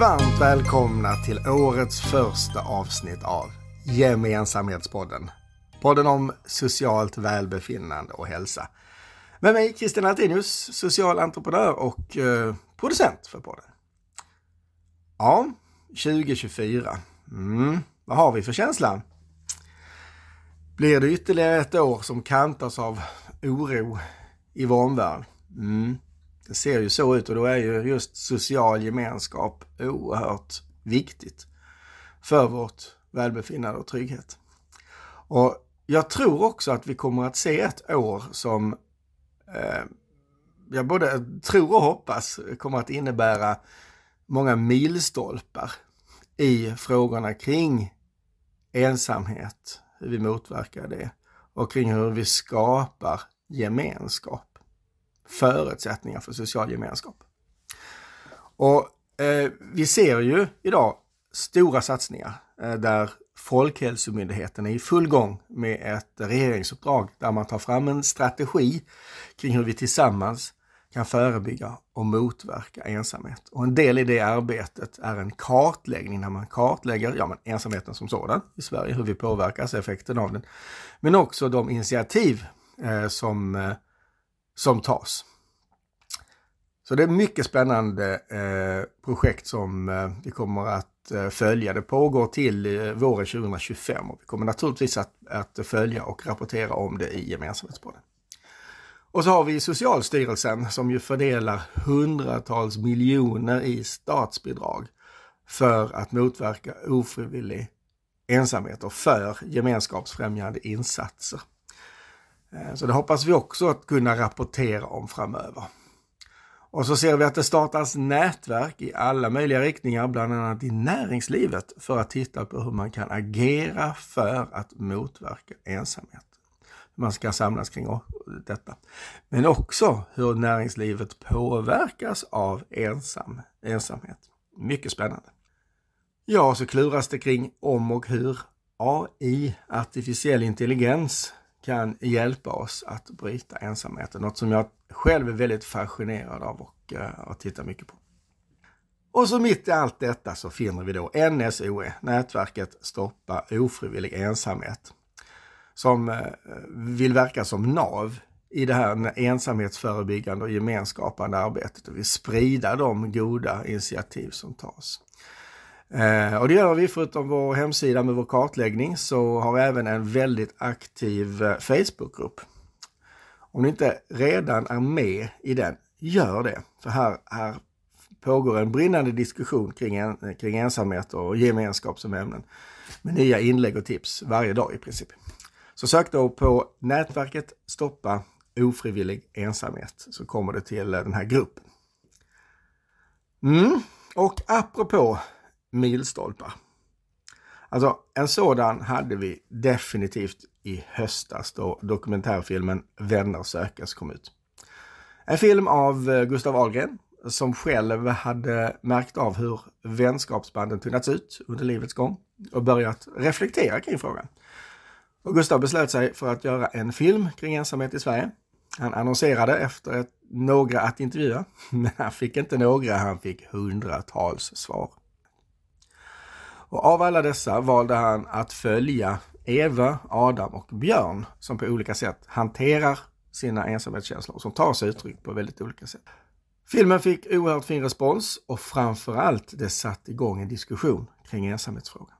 Varmt välkomna till årets första avsnitt av Gemensamhetspodden. Podden om socialt välbefinnande och hälsa. Med mig Christian Altinius, social entreprenör och eh, producent för podden. Ja, 2024. Mm, vad har vi för känsla? Blir det ytterligare ett år som kantas av oro i vår omvärld? Mm, det ser ju så ut och då är ju just social gemenskap oerhört viktigt för vårt välbefinnande och trygghet. Och jag tror också att vi kommer att se ett år som eh, jag både tror och hoppas kommer att innebära många milstolpar i frågorna kring ensamhet, hur vi motverkar det och kring hur vi skapar gemenskap förutsättningar för social gemenskap. Och eh, vi ser ju idag stora satsningar eh, där Folkhälsomyndigheten är i full gång med ett regeringsuppdrag där man tar fram en strategi kring hur vi tillsammans kan förebygga och motverka ensamhet. Och en del i det arbetet är en kartläggning när man kartlägger ja, men ensamheten som sådan i Sverige, hur vi påverkas, effekten av den. Men också de initiativ eh, som eh, som tas. Så det är mycket spännande eh, projekt som eh, vi kommer att eh, följa. Det pågår till eh, våren 2025 och vi kommer naturligtvis att, att följa och rapportera om det i gemensamhetspodden. Och så har vi Socialstyrelsen som ju fördelar hundratals miljoner i statsbidrag för att motverka ofrivillig ensamhet och för gemenskapsfrämjande insatser. Eh, så det hoppas vi också att kunna rapportera om framöver. Och så ser vi att det startas nätverk i alla möjliga riktningar, bland annat i näringslivet, för att titta på hur man kan agera för att motverka ensamhet. Man ska samlas kring detta. Men också hur näringslivet påverkas av ensam, ensamhet. Mycket spännande. Ja, så kluras det kring om och hur AI, artificiell intelligens, kan hjälpa oss att bryta ensamheten. Något som jag själv är väldigt fascinerad av och, eh, har och tittar mycket på. Och så mitt i allt detta så finner vi då NSOE, nätverket Stoppa ofrivillig ensamhet, som eh, vill verka som nav i det här ensamhetsförebyggande och gemenskapande arbetet och vill sprida de goda initiativ som tas. Eh, och det gör vi förutom vår hemsida med vår kartläggning så har vi även en väldigt aktiv eh, Facebookgrupp. Om ni inte redan är med i den, gör det. För här, här pågår en brinnande diskussion kring, en, kring ensamhet och gemenskap som ämnen. Med nya inlägg och tips varje dag i princip. Så sök då på nätverket Stoppa ofrivillig ensamhet så kommer det till eh, den här gruppen. Mm. Och apropå milstolpar. Alltså en sådan hade vi definitivt i höstas då dokumentärfilmen Vänner sökas kom ut. En film av eh, Gustav Ahlgren som själv hade märkt av hur vänskapsbanden tunnats ut under livets gång och börjat reflektera kring frågan. Och Gustav beslöt sig för att göra en film kring ensamhet i Sverige. Han annonserade efter ett, några att intervjua, men han fick inte några, han fick hundratals svar. Och av alla dessa valde han att följa Eva, Adam och Björn som på olika sätt hanterar sina ensamhetskänslor som tar sig uttryck på väldigt olika sätt. Filmen fick oerhört fin respons och framförallt det satte igång en diskussion kring ensamhetsfrågan.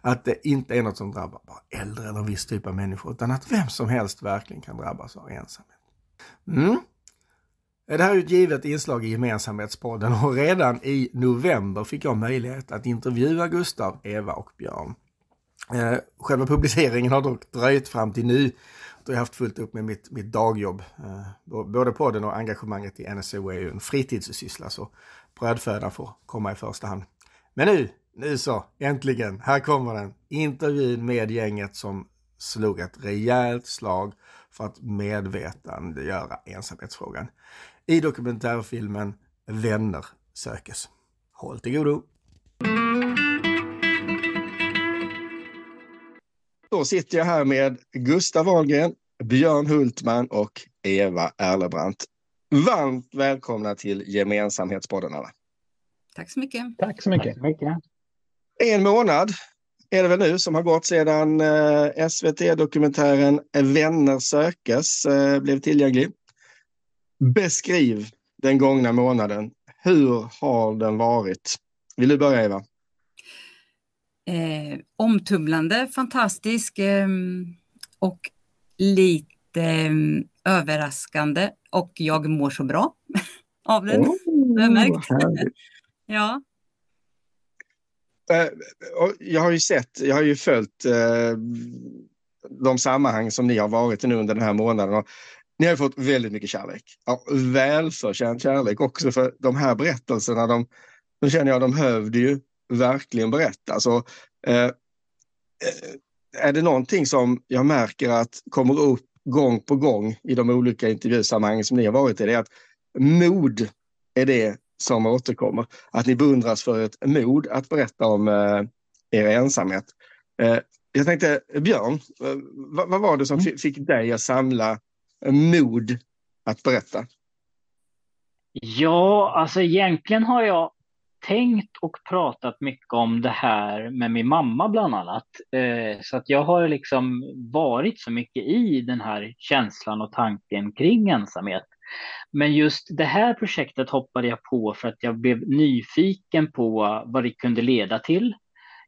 Att det inte är något som drabbar bara äldre eller en viss typ av människor utan att vem som helst verkligen kan drabbas av ensamhet. Mm. Det här är ett givet inslag i gemensamhetspodden och redan i november fick jag möjlighet att intervjua Gustav, Eva och Björn. Eh, själva publiceringen har dock dröjt fram till nu då jag haft fullt upp med mitt, mitt dagjobb. Eh, både podden och engagemanget i NSO är ju en fritidssyssla så brödfödan får komma i första hand. Men nu, nu så, äntligen, här kommer den. Intervjun med gänget som slog ett rejält slag för att medvetandegöra ensamhetsfrågan i dokumentärfilmen Vänner sökes. Håll till godo! Då sitter jag här med Gustav Wahlgren, Björn Hultman och Eva Erlebrandt. Varmt välkomna till Gemensamhetspodden alla. Tack så mycket. Tack så mycket. Tack så mycket. En månad är det väl nu som har gått sedan eh, SVT-dokumentären Vänner sökes eh, blev tillgänglig. Beskriv den gångna månaden. Hur har den varit? Vill du börja Eva? Eh, omtumlande, fantastisk eh, och lite eh, överraskande och jag mår så bra av den. Oh, jag märkt. ja. Eh, jag har ju sett, jag har ju följt eh, de sammanhang som ni har varit i nu under den här månaden. Och ni har fått väldigt mycket kärlek. Ja, välförtjänt kärlek också för de här berättelserna. De, de känner jag, de behövde ju verkligen berättas. Så, eh, är det någonting som jag märker att kommer upp gång på gång i de olika intervjusammanhang som ni har varit i, det är att mod är det som återkommer. Att ni beundras för ett mod att berätta om eh, er ensamhet. Eh, jag tänkte, Björn, eh, vad, vad, var det som mm. fick dig att samla mod att berätta? Ja, alltså egentligen har jag tänkt och pratat mycket om det här med min mamma bland annat. Eh, så att jag har liksom varit så mycket i den här känslan och tanken kring ensamhet. Men just det här projektet hoppade jag på för att jag blev nyfiken på vad det kunde leda till.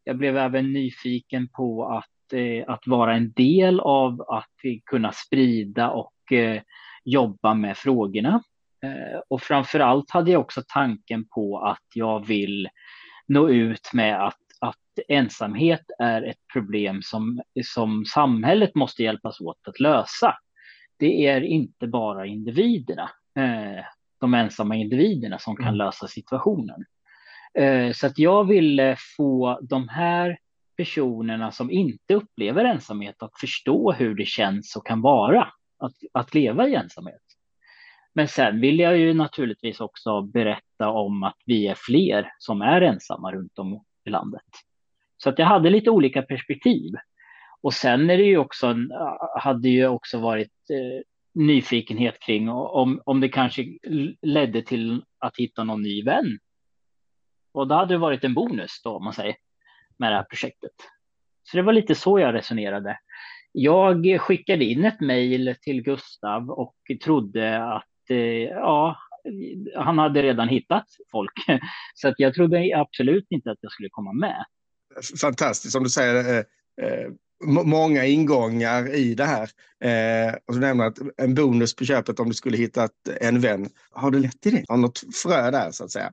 Jag blev även nyfiken på att, eh, att vara en del av att kunna sprida och jobba med frågorna. Eh, och framför allt hade jag också tanken på att jag vill nå ut med att, att ensamhet är ett problem som, som samhället måste hjälpas åt att lösa. Det är inte bara individerna, eh, de ensamma individerna som kan mm. lösa situationen. Eh, så att jag ville få de här personerna som inte upplever ensamhet att förstå hur det känns och kan vara att, att leva i ensamhet. Men sen vill jag ju naturligtvis också berätta om att vi är fler som är ensamma runt om i landet. Så att jag hade lite olika perspektiv. Och sen är det ju också, hade ju också varit eh, nyfikenhet kring om, om det kanske ledde till att hitta någon ny vän. Och då hade det varit en bonus då, om man säger, med det här projektet. Så det var lite så jag resonerade. Jag skickade in ett mejl till Gustav och trodde att eh, ja, han hade redan hittat folk. Så att jag trodde absolut inte att jag skulle komma med. Fantastiskt, som du säger, eh, eh, många ingångar i det här. Eh, och du nämner att en bonus på köpet om du skulle hittat en vän. Har du lett till det? Har något frö där så att säga?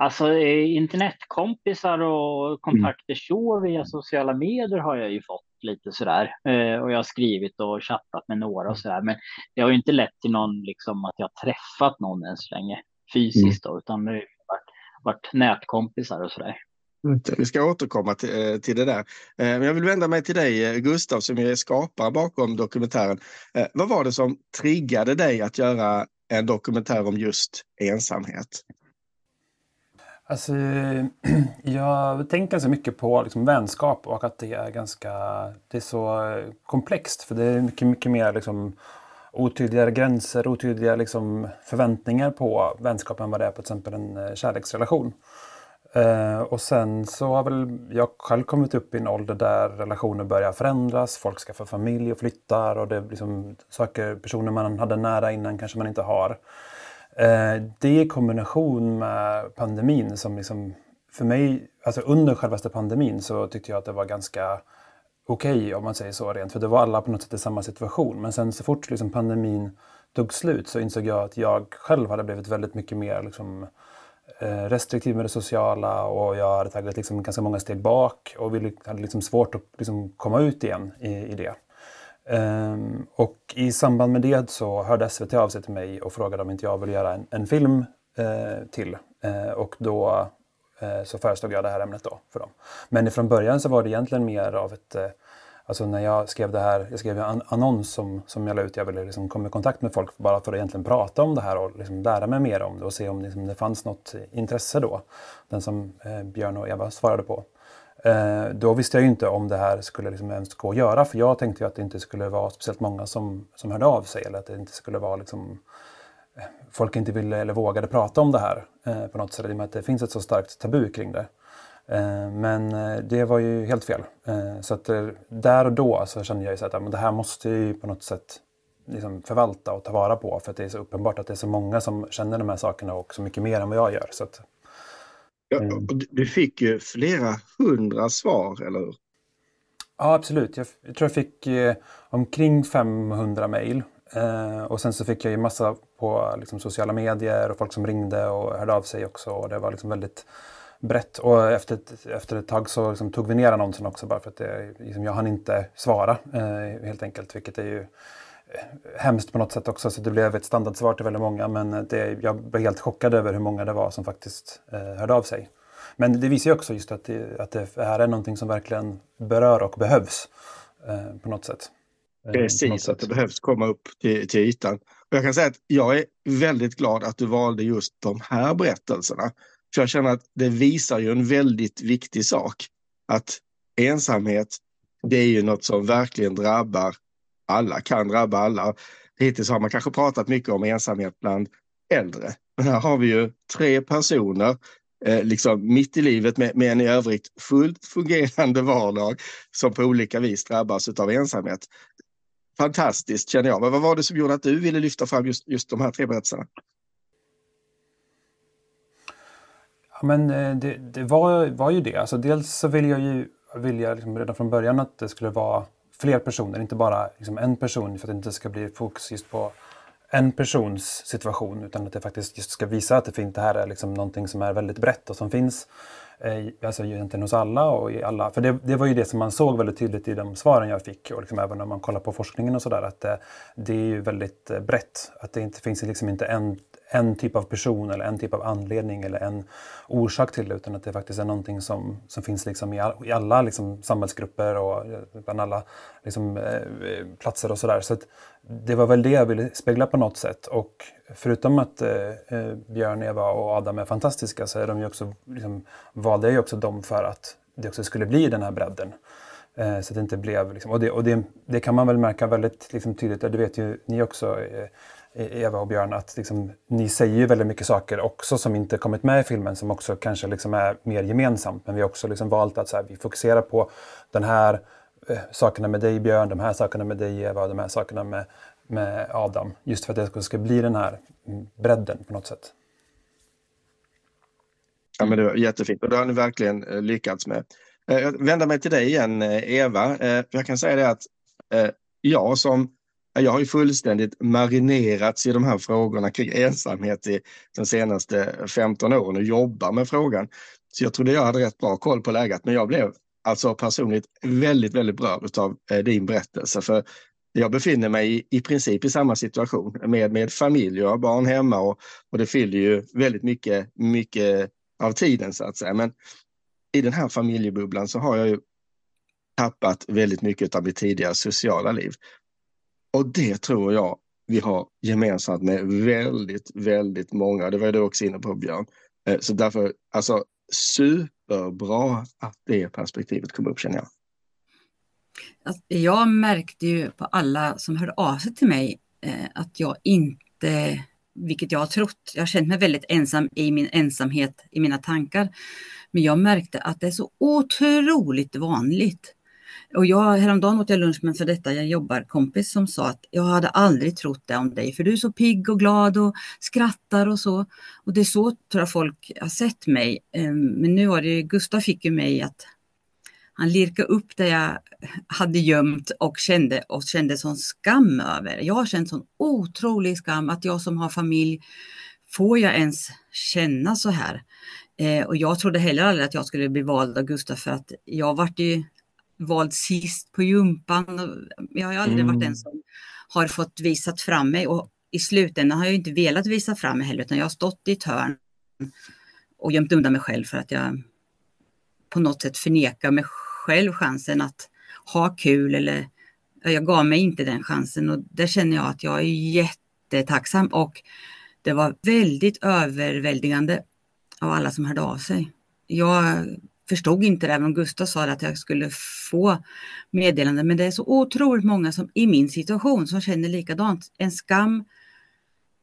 Alltså internetkompisar och kontakter så via sociala medier har jag ju fått lite sådär. Eh, och jag har skrivit och chattat med några och sådär. Men det har ju inte lett till någon, liksom att jag träffat någon än så länge fysiskt då, utan det har varit, varit nätkompisar och sådär. Vi ska återkomma till, eh, till det där. Eh, men jag vill vända mig till dig, Gustav, som är skapare bakom dokumentären. Vad var det som triggade dig att göra en dokumentär om just ensamhet? Alltså, jag tänker så mycket på liksom vänskap och att det är ganska det är så komplext. För det är mycket, mycket mer liksom, otydligare gränser, otydliga liksom, förväntningar på vänskap än vad det är på till exempel en eh, kärleksrelation. Uh, och sen så har väl jag själv kommit upp i en ålder där relationer börjar förändras. Folk skaffar familj och flyttar och det liksom saker, personer man hade nära innan kanske man inte har. Eh, det i kombination med pandemin som liksom, för mig, alltså under självaste pandemin så tyckte jag att det var ganska okej okay, om man säger så rent. För det var alla på något sätt i samma situation. Men sen så fort liksom pandemin tog slut så insåg jag att jag själv hade blivit väldigt mycket mer liksom, eh, restriktiv med det sociala och jag hade tagit liksom ganska många steg bak och hade liksom svårt att liksom komma ut igen i, i det. Um, och i samband med det så hörde SVT av sig till mig och frågade om inte jag ville göra en, en film uh, till. Uh, och då uh, så föreslog jag det här ämnet då för dem. Men från början så var det egentligen mer av ett Alltså när jag skrev det här, jag skrev en annons som, som jag la ut, jag ville liksom komma i kontakt med folk bara för att egentligen prata om det här och liksom lära mig mer om det och se om liksom det fanns något intresse då. Den som Björn och Eva svarade på. Eh, då visste jag ju inte om det här skulle liksom ens gå att göra för jag tänkte ju att det inte skulle vara speciellt många som, som hörde av sig eller att det inte skulle vara liksom, eh, folk inte ville eller vågade prata om det här eh, på något sätt, i och med att det finns ett så starkt tabu kring det. Eh, men eh, det var ju helt fel. Eh, så att där och då så kände jag ju så att ja, men det här måste jag på något sätt liksom förvalta och ta vara på för att det är så uppenbart att det är så många som känner de här sakerna och så mycket mer än vad jag gör. Så att, ja, du fick ju flera hundra svar, eller hur? Ja, absolut. Jag, jag tror jag fick eh, omkring 500 mejl. Eh, och sen så fick jag ju massa på liksom, sociala medier och folk som ringde och hörde av sig också. Och det var liksom väldigt brett. Och efter ett, efter ett tag så liksom, tog vi ner annonsen också bara för att det, liksom, jag hann inte svara eh, helt enkelt. Vilket är ju hemskt på något sätt också. Så det blev ett standardsvar till väldigt många. Men det, jag blev helt chockad över hur många det var som faktiskt eh, hörde av sig. Men det visar ju också just att det, att det här är någonting som verkligen berör och behövs eh, på något sätt. Eh, Precis, att det behövs komma upp till, till ytan. Och jag kan säga att jag är väldigt glad att du valde just de här berättelserna. För jag känner att det visar ju en väldigt viktig sak. Att ensamhet, det är ju något som verkligen drabbar alla, kan drabba alla. Hittills har man kanske pratat mycket om ensamhet bland äldre. Men här har vi ju tre personer eh, liksom mitt i livet med, med en i övrigt fullt fungerande vardag som på olika vis drabbas av ensamhet. Fantastiskt känner jag. Men vad var det som gjorde att du ville lyfta fram just, just de här tre berättelserna? Ja, men eh, det, det var, var ju det. Alltså, dels så vill jag ju vill jag liksom redan från början att det skulle vara fler personer, inte bara liksom en person för att det inte ska bli fokus just på en persons situation utan att det faktiskt just ska visa att det, finns, det här är liksom någonting som är väldigt brett och som finns eh, alltså egentligen hos alla. Och i alla för det, det, var ju det som man såg väldigt tydligt i de svaren jag fick och liksom även om man kollar på forskningen och sådär att det, det, är ju väldigt eh, brett. Att det inte finns liksom inte en en typ av person eller en typ av anledning eller en orsak till det utan att det faktiskt är någonting som, som finns liksom i, all, i alla liksom samhällsgrupper och eh, bland alla liksom, eh, platser och sådär. Så, det var väl det jag ville spegla på något sätt och förutom att eh, eh, Björn, Eva och Adam är fantastiska så är de ju också, liksom, valde jag ju också dem för att det också skulle bli den här bredden. Eh, så att det inte blev, liksom, och, det, och det, det, kan man väl märka väldigt liksom, tydligt, det vet ju ni också, eh, Eh, Eva och Björn, att liksom, ni säger ju väldigt mycket saker också som inte kommit med i filmen som också kanske liksom är mer gemensamt. Men vi har också liksom valt att så här, vi fokuserar på den här eh, sakerna med dig Björn, de här sakerna med dig Eva och de här sakerna med, med Adam. Just för att det ska bli den här mm, bredden på något sätt. Ja, men det var jättefint och det har ni verkligen eh, lyckats med. Eh, jag vänder mig till dig igen Eva. Jag kan säga det att jag som jag har ju fullständigt marinerats i de här frågorna kring ensamhet i de senaste 15 åren och jobbar med frågan. Så jag trodde jag hade rätt bra koll på läget, men jag blev alltså personligt väldigt, väldigt berörd av eh, din berättelse. För jag befinner mig i, i princip i samma situation med, med familj, och barn hemma och, och det fyller ju väldigt mycket, mycket av tiden så att säga. Men i den här familjebubblan så har jag ju tappat väldigt mycket av mitt tidigare sociala liv. Och det tror jag vi har gemensamt med väldigt, väldigt många. Det var du också inne på Björn. Eh, så därför, alltså superbra att det perspektivet kom upp känner jag. Alltså, jag märkte ju på alla som hörde av sig till mig eh, att jag inte, vilket jag har trott, jag har känt mig väldigt ensam i min ensamhet i mina tankar. Men jag märkte att det är så otroligt vanligt och jag, häromdagen åt jag lunch med en för detta jag jobbar kompis som sa att jag hade aldrig trott det om dig för du är så pigg och glad och skrattar och så. Och det är så tror jag folk har sett mig. Ehm, men nu var det Gustav fick ju mig att han lirka upp det jag hade gömt och kände och kände sån skam över. Jag har känt sån otrolig skam att jag som har familj, får jag ens känna så här? Eh, och jag trodde heller aldrig att jag skulle bli vald av Gustav för att jag vart ju vald sist på jumpan. Jag har aldrig mm. varit den mm. som har fått visat fram mig och i slutändan har jag inte velat visa fram mig heller utan jag har stått i ett hörn och gömt undan mig själv för att jag på något sätt förnekar mig själv chansen att ha kul eller jag gav mig inte den chansen och där känner jag att jag är jättetacksam och det var väldigt överväldigande av alla som hörde av sig. Jag förstod inte det, även om Gustav sa att jag skulle få meddelanden. Men det är så otroligt många som i min situation som känner likadant. En skam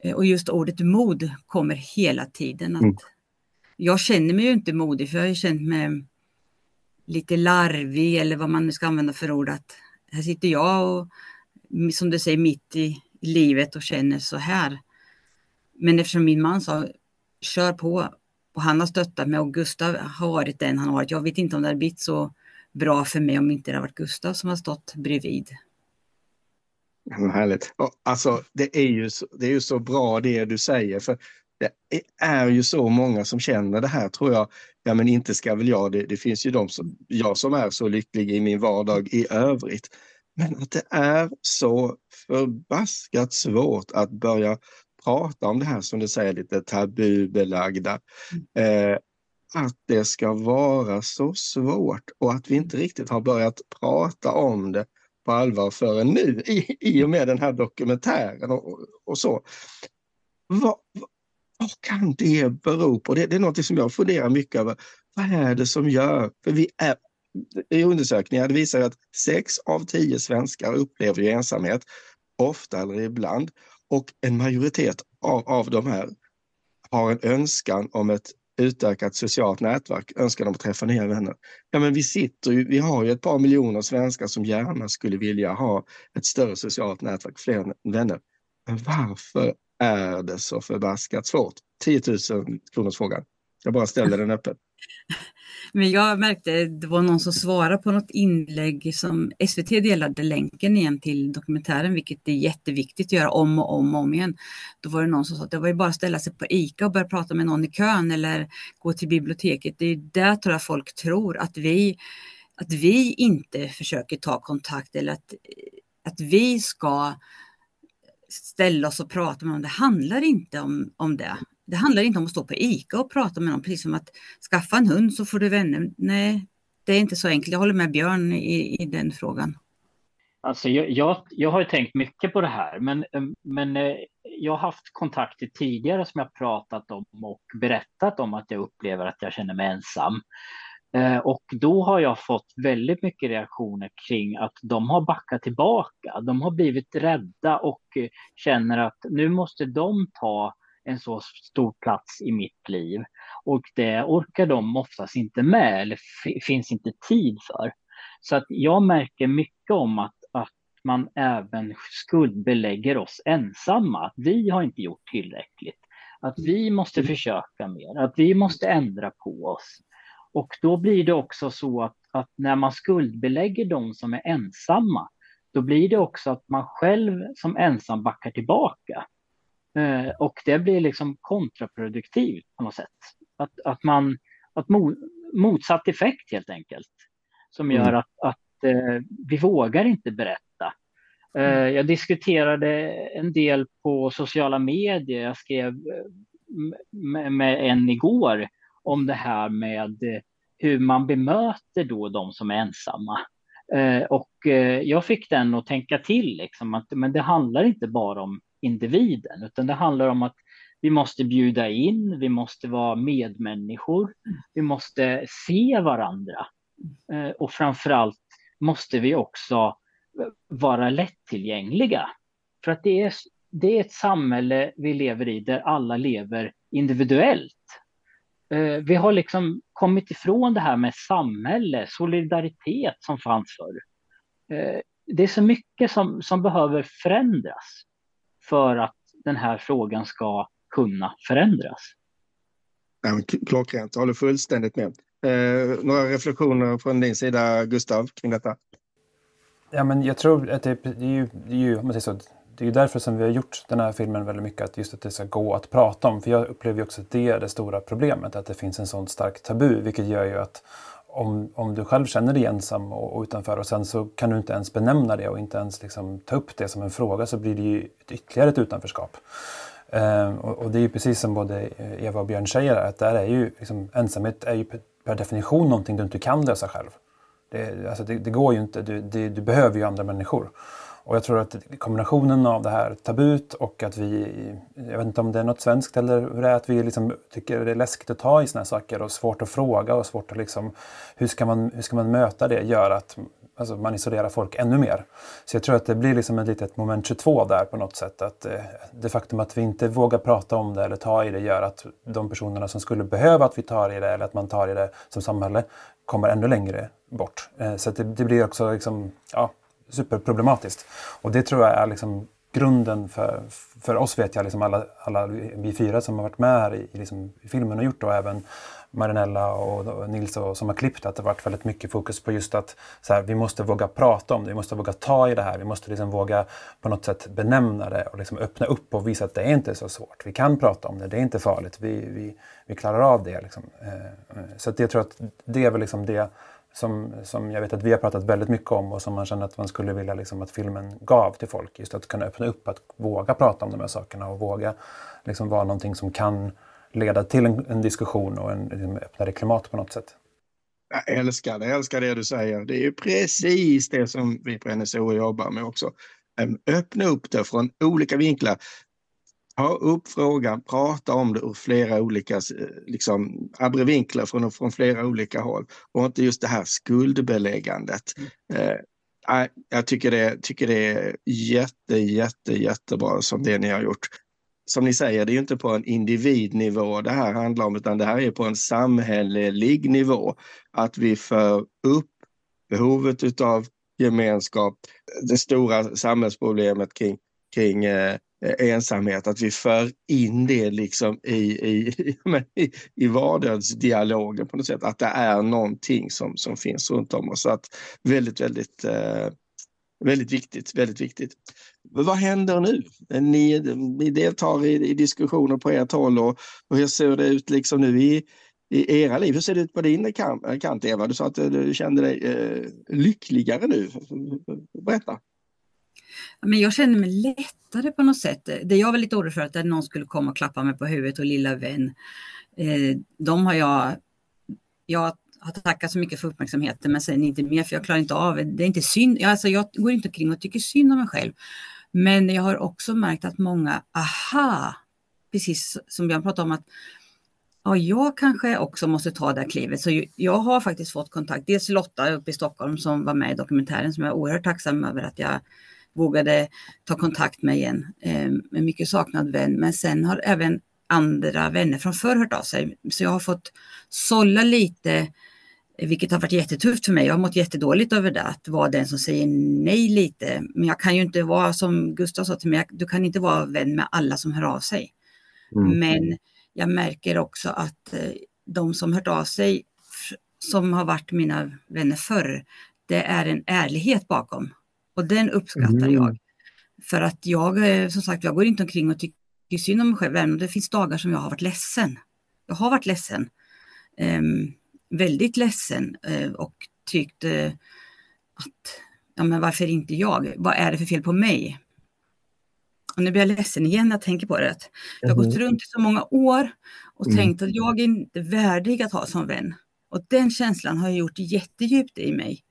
Eh, och just ordet mod kommer hela tiden. Att mm. Jag känner mig ju inte modig för jag har ju känt mig lite larvig eller vad man nu ska använda för ord. Att här sitter jag och som du säger mitt i livet och känner så här. Men eftersom min man sa kör på och han har stöttat mig och Gustav har varit den han har varit. Jag vet inte om det hade blivit så bra för mig om inte det hade varit Gustav som har stått bredvid. Härligt. Alltså, det är, ju så, det är ju så bra det du säger. för Det är ju så många som känner det här tror jag. Ja men inte ska väl jag, det, det finns ju de som, jag som är så lycklig i min vardag i övrigt. Men att det är så förbaskat svårt att börja prata om det här som du säger lite tabubelagda. Mm. Eh, att det ska vara så svårt och att vi inte riktigt har börjat prata om det på allvar förrän nu i, i och med den här dokumentären och, och så. Vad, vad kan det bero på? Det, det är något som jag funderar mycket över. Vad är det som gör, för vi är, i undersökningar visar att sex av tio svenskar upplever ensamhet, ofta eller ibland. Och en majoritet av, av de här har en önskan om ett utökat socialt nätverk, önskan om att träffa nya vänner. Ja, men vi, sitter ju, vi har ju ett par miljoner svenskar som gärna skulle vilja ha ett större socialt nätverk, fler vänner. Men varför är det så förbaskat svårt? 10 000 kronors frågan. Jag bara ställer den öppet. Men jag märkte, det var någon som svarade på något inlägg som SVT delade länken igen till dokumentären, vilket är jätteviktigt att göra om och om och om igen. Då var det någon som sa att det var ju bara att ställa sig på ICA och börja prata med någon i kön eller gå till biblioteket. Det är där tror jag folk tror att vi, att vi inte försöker ta kontakt eller att, att vi ska ställa oss och prata med dem. Det handlar inte om, om det. Det handlar inte om att stå på ICA och prata med någon, precis som att skaffa en hund så får du vänner. Nej, det är inte så enkelt. Jag håller med Björn i, i den frågan. Alltså jag, jag, jag har tänkt mycket på det här, men, men eh, jag har haft kontakter tidigare som jag pratat om och berättat om att jag upplever att jag känner mig ensam. Eh, och då har jag fått väldigt mycket reaktioner kring att de har backat tillbaka. De har blivit rädda och eh, känner att nu måste de ta en så stor plats i mitt liv. Och det orkar de oftast inte med eller finns inte tid för. Så att jag märker mycket om att, att man även skuldbelägger oss ensamma. Att vi har inte gjort tillräckligt. Att vi måste försöka mer, att vi måste ändra på oss. Och då blir det också så att, att när man skuldbelägger de som är ensamma, då blir det också att man själv som ensam backar tillbaka. Eh, och det blir liksom kontraproduktivt på något sätt. Att, att man, att mo, motsatt effekt helt enkelt. Som gör mm. att, att eh, vi vågar inte berätta. Eh, mm. jag diskuterade en del på sociala medier. Jag skrev eh, med, med en igår om det här med hur man bemöter då de som är ensamma. Eh, och eh, jag fick den att tänka till, liksom, att men det handlar inte bara om individen, utan det handlar om att vi måste bjuda in, vi måste vara medmänniskor, vi måste se varandra. Eh, och framförallt måste vi också vara lättillgängliga. För att det är, det är ett samhälle vi lever i där alla lever individuellt. Eh, vi har liksom kommit ifrån det här med samhälle, solidaritet som fanns förr. Eh, det är så mycket som, som behöver förändras för att den här frågan ska kunna förändras. Klockrent, jag håller fullständigt med. Eh, några reflektioner från din sida, Gustav, kring detta? Ja, men jag tror att det, det är ju, det är ju om man säger så, det är ju därför som vi har gjort den här filmen väldigt mycket, att just att det ska gå att prata om. För jag upplever ju också att det är det stora problemet, att det finns en sån stark tabu, vilket gör ju att om, om du själv känner dig ensam och, och, utanför och sen så kan du inte ens benämna det och inte ens liksom ta upp det som en fråga så blir det ju ett, ytterligare ett utanförskap. Eh, och, och, det är ju precis som både Eva och Björn säger, att där är ju, liksom, ensamhet är ju per definition någonting du inte kan lösa själv. Det, alltså det, det går ju inte, du, det, du behöver ju andra människor. Och jag tror att kombinationen av det här tabut och att vi, jag vet inte om det är något svenskt eller hur det är, att vi liksom tycker det är läskigt att ta i sådana här saker och svårt att fråga och svårt att liksom, hur ska man, hur ska man möta det, gör att alltså man isolerar folk ännu mer. Så jag tror att det blir liksom ett litet moment 22 där på något sätt. Att eh, det faktum att vi inte vågar prata om det eller ta i det gör att de personerna som skulle behöva att vi tar i det eller att man tar i det som samhälle kommer ännu längre bort. Eh, så det, det, blir också liksom, ja, superproblematiskt. Och det tror jag är liksom grunden för, för oss vet jag, liksom alla, alla vi fyra som har varit med här i, liksom, i filmen och gjort och även Marinella och Nils och, som har klippt att det varit väldigt mycket fokus på just att så här, vi måste våga prata om det, vi måste våga ta i det här, vi måste liksom våga på något sätt benämna det och liksom öppna upp och visa att det är inte så svårt. Vi kan prata om det, det är inte farligt, vi, vi, vi klarar av det. Liksom. Eh, eh, så att jag tror att det är väl liksom det som, som jag vet att vi har pratat väldigt mycket om och som man känner att man skulle vilja liksom att filmen gav till folk. Just att kunna öppna upp, att våga prata om de här sakerna och våga liksom vara någonting som kan leda till en, en diskussion och en, en öppnare klimat på något sätt. Jag älskar det, jag älskar det du säger. Det är ju precis det som vi på NSO jobbar med också. Öppna upp det från olika vinklar. Ta upp frågan, prata om det ur flera olika liksom, abrevinklar från, från flera olika håll. Och inte just det här skuldbeläggandet. Mm. Eh, jag tycker det, tycker det är jätte, jätte, jättebra som det ni har gjort som ni säger, det är inte på en individnivå det här handlar om, utan det här är på en samhällelig nivå. Att vi för upp behovet utav gemenskap, det stora samhällsproblemet kring, kring eh, eh, ensamhet, att vi för in det liksom i, i, i, i vardagsdialogen på något sätt, att det är någonting som, som finns runt om oss. Så att väldigt, väldigt eh, Väldigt viktigt, väldigt viktigt. Vad händer nu? Eh, ni, ni deltar i, i diskussioner på ert håll och, och hur ser det ut liksom nu i, i era liv? Hur ser det ut på din kant, kant Eva? Du sa att du kände dig eh, lyckligare nu. Berätta. Men jag känner mig lättare på något sätt. Det jag var lite orolig för att någon skulle komma och klappa mig på huvudet och lilla vän. Eh, de har jag, jag har tackat så mycket för uppmärksamheten men sen inte mer för jag klarar inte av det. Det är inte synd. Alltså jag går inte omkring och tycker synd om mig själv. Men jag har också märkt att många, aha, precis som Björn pratade om att ja, jag kanske också måste ta det här klivet. Så jag har faktiskt fått kontakt, dels Lotta uppe i Stockholm som var med i dokumentären som jag är oerhört tacksam över att jag vågade ta kontakt med igen. Eh, en mycket saknad vän. Men sen har även andra vänner från förr hört av sig. Så jag har fått sålla lite vilket har varit jättetufft för mig. Jag har mått jättedåligt över det, att vara den som säger nej lite. Men jag kan ju inte vara, som Gustav sa till mig, du kan inte vara vän med alla som hör av sig. Mm. Men jag märker också att eh, de som hört av sig, som har varit mina vänner förr, det är en ärlighet bakom. Och den uppskattar mm. jag. För att jag, eh, som sagt, jag går inte omkring och tycker synd om mig själv, även om det finns dagar som jag har varit ledsen. Jag har varit ledsen. Um, väldigt ledsen eh, och tyckte att ja, men varför inte jag? Vad är det för fel på mig? Och nu blir jag ledsen igen när jag tänker på det. Jag har gått mhm. runt i så många år och mm. tänkt att jag är inte värdig att ha som vän. Och den känslan har gjort jättedjupt i mig.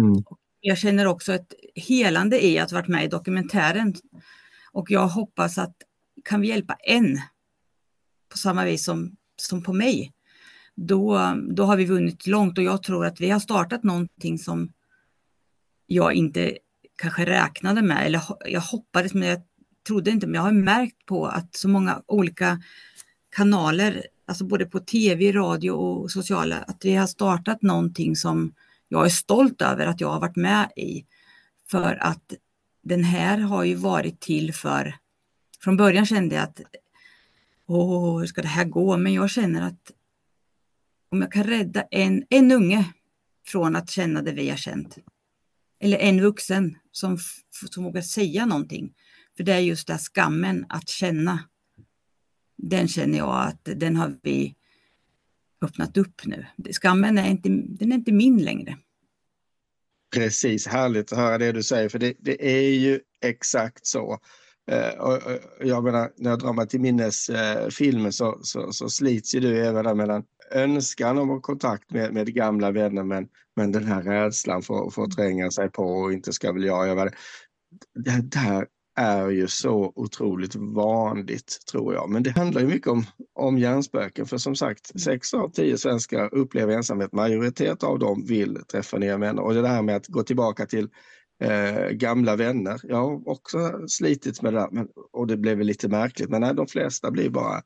Mm. Jag känner också ett helande i att ha varit med i dokumentären. Och jag hoppas att kan vi hjälpa en på samma vis som, som på mig då, då har vi vunnit långt och jag tror att vi har startat någonting som jag inte kanske räknade med eller jag hoppades men jag trodde inte men jag har märkt på att så många olika kanaler, alltså både på tv, radio och sociala, att vi har startat någonting som jag är stolt över att jag har varit med i. För att den här har ju varit till för, från början kände jag att åh, hur ska det här gå? Men jag känner att om jag kan rädda en, en unge från att känna det vi har känt. Eller en vuxen som, som vågar säga någonting. För det är just det skammen att känna. Den känner jag att den har vi öppnat upp nu. Skammen är inte, den är inte min längre. Precis, härligt att höra det du säger, för det, det är ju exakt så. Eh, och, och, jag menar, när jag drar mig till minnes eh, filmen så, så, så slits ju du även där mellan önskan om kontakt med, med gamla vänner men, men den här rädslan för, för att tränga sig på och inte ska väl jag göra det. Det där är ju så otroligt vanligt tror jag. Men det handlar ju mycket om, om hjärnspöken för som sagt, sex av tio svenskar upplever ensamhet. Majoritet av dem vill träffa nya vänner och det här med att gå tillbaka till eh, gamla vänner. Jag har också slitit med det där men, och det blev lite märkligt men nej, de flesta blir bara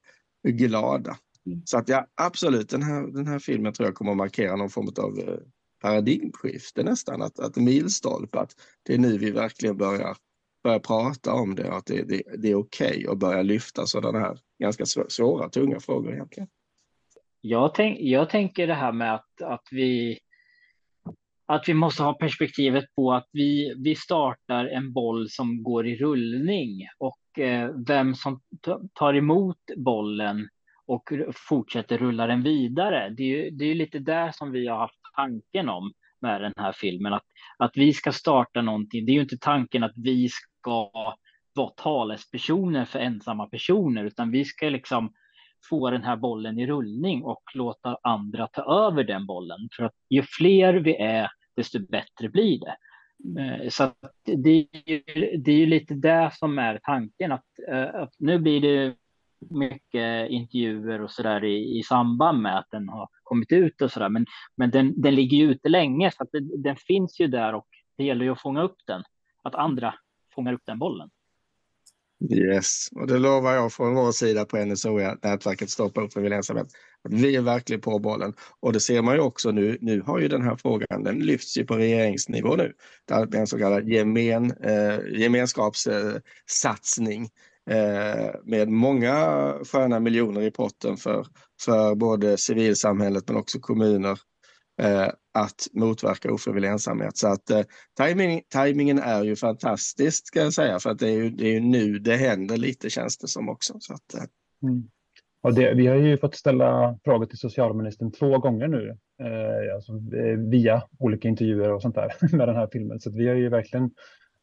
glada. Mm. Så att ja, absolut, den här, den här filmen tror jag kommer att markera någon form av eh, paradigmskifte nästan, att, att milstolpe, att det är nu vi verkligen börjar, börja prata om det och att det, det, det är okej okay att börja lyfta sådana här ganska svåra, tunga frågor egentligen. Jag, tänk, jag tänker det här med att, att vi att vi måste ha perspektivet på att vi, vi startar en boll som går i rullning och eh, vem som tar emot bollen och fortsätter rulla den vidare. Det är, ju, det är lite där som vi har haft tanken om med den här filmen, att, att vi ska starta någonting. Det är ju inte tanken att vi ska vara talespersoner för ensamma personer, utan vi ska liksom få den här bollen i rullning och låta andra ta över den bollen. För att ju fler vi är, desto bättre blir det. Eh, så det är, ju, det är ju lite det som är tanken, att, eh, att nu blir det mycket intervjuer och så där i, i samband med att den har kommit ut och så där. Men, men den, den ligger ju ute länge så att det, den finns ju där och det gäller ju att fånga upp den. Att andra fångar upp den bollen. Yes, och det lovar jag från vår sida på NSOE, nätverket Stoppa upp för ensamhet, att vi är verkligen på bollen. Och det ser man ju också nu, nu har ju den här frågan, den lyfts ju på regeringsnivå nu. Det är en så kallad gemen, eh, gemenskapssatsning eh, med många sköna miljoner i potten för, för både civilsamhället men också kommuner Eh, att motverka ofrivillig ensamhet. Så att eh, timing, timingen är ju fantastisk ska jag säga för att det är ju, det är ju nu det händer lite känns det som också. Så att, eh. mm. och det, vi har ju fått ställa frågor till socialministern två gånger nu eh, alltså, eh, via olika intervjuer och sånt där med den här filmen. Så vi har ju verkligen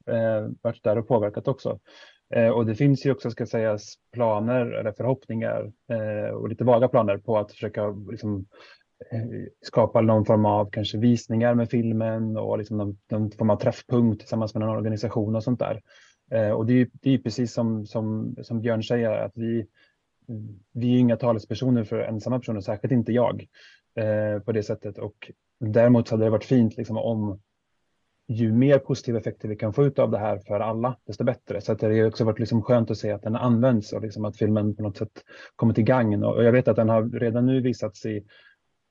eh, varit där och påverkat också. Eh, och det finns ju också, ska sägas, planer eller förhoppningar eh, och lite vaga planer på att försöka liksom, Eh, skapar skapa någon form av kanske visningar med filmen och liksom någon, någon form av träffpunkt tillsammans med någon organisation och sånt där. Eh, och det är, det är precis som, som, som Björn säger, att vi, vi är inga talespersoner för ensamma personer, särskilt inte jag eh, på det sättet. Och däremot hade det varit fint liksom, om ju mer positiva effekter vi kan få ut av det här för alla, desto bättre. Så att det har också varit liksom skönt att se att den används och liksom att filmen på något sätt kommer till gagn. Och jag vet att den har redan nu visats i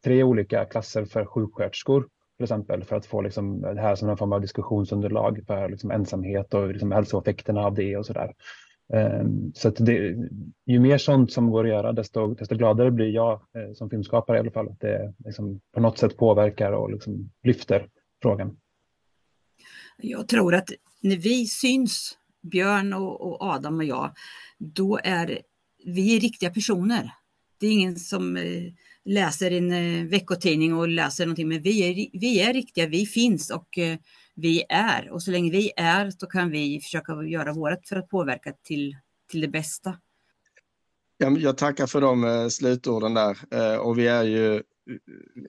tre olika klasser för sjuksköterskor till exempel för att få liksom det här som en form av diskussionsunderlag för liksom ensamhet och liksom hälsoeffekterna av det och så där. Ehm, så att det, ju mer sånt som går att göra, desto, desto gladare blir jag eh, som filmskapare i alla fall. Att det liksom på något sätt påverkar och liksom lyfter frågan. Jag tror att när vi syns, Björn och, och Adam och jag, då är vi riktiga personer. Det är ingen som eh, läser en eh, veckotidning och läser någonting, men vi är, vi är riktiga, vi finns och eh, vi är. Och så länge vi är så kan vi försöka göra vårt för att påverka till, till det bästa. Jag tackar för de eh, slutorden där eh, och vi är ju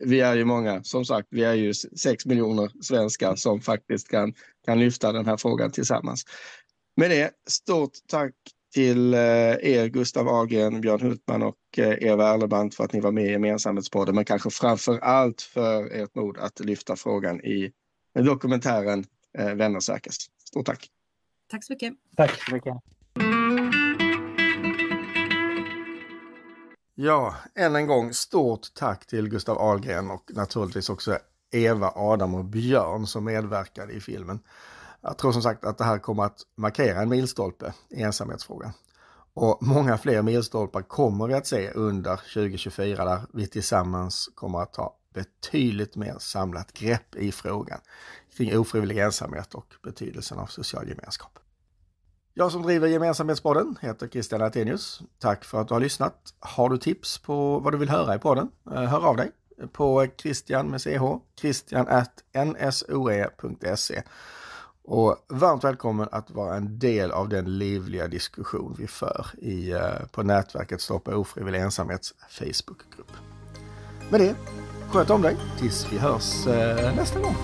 vi är ju många, som sagt, vi är ju sex miljoner svenskar som faktiskt kan, kan lyfta den här frågan tillsammans. Med det, stort tack till eh, er Gustav Agren, Björn Hultman och eh, Eva Erlebrandt för att ni var med i Gemensamhetspodden, men kanske framför allt för ert mod att lyfta frågan i dokumentären eh, Vänner säkras. Stort tack! Tack så mycket! Tack så mycket! Ja, än en gång stort tack till Gustav Ahlgren och naturligtvis också Eva, Adam och Björn som medverkade i filmen. Jag tror som sagt att det här kommer att markera en milstolpe i ensamhetsfrågan. Och många fler milstolpar kommer vi att se under 2024 där vi tillsammans kommer att ta betydligt mer samlat grepp i frågan kring ofrivillig ensamhet och betydelsen av social gemenskap. Jag som driver Gemensamhetspodden heter Christian Atenius. Tack för att du har lyssnat. Har du tips på vad du vill höra i podden? Eh, hör av dig på Christian med ch, christian at nsoe.se. Och varmt välkommen att vara en del av den livliga diskussion vi för i, eh, på nätverket Stoppa ofrivillig ensamhets Facebookgrupp. Med det, sköt om dig tills vi hörs eh, nästa gång.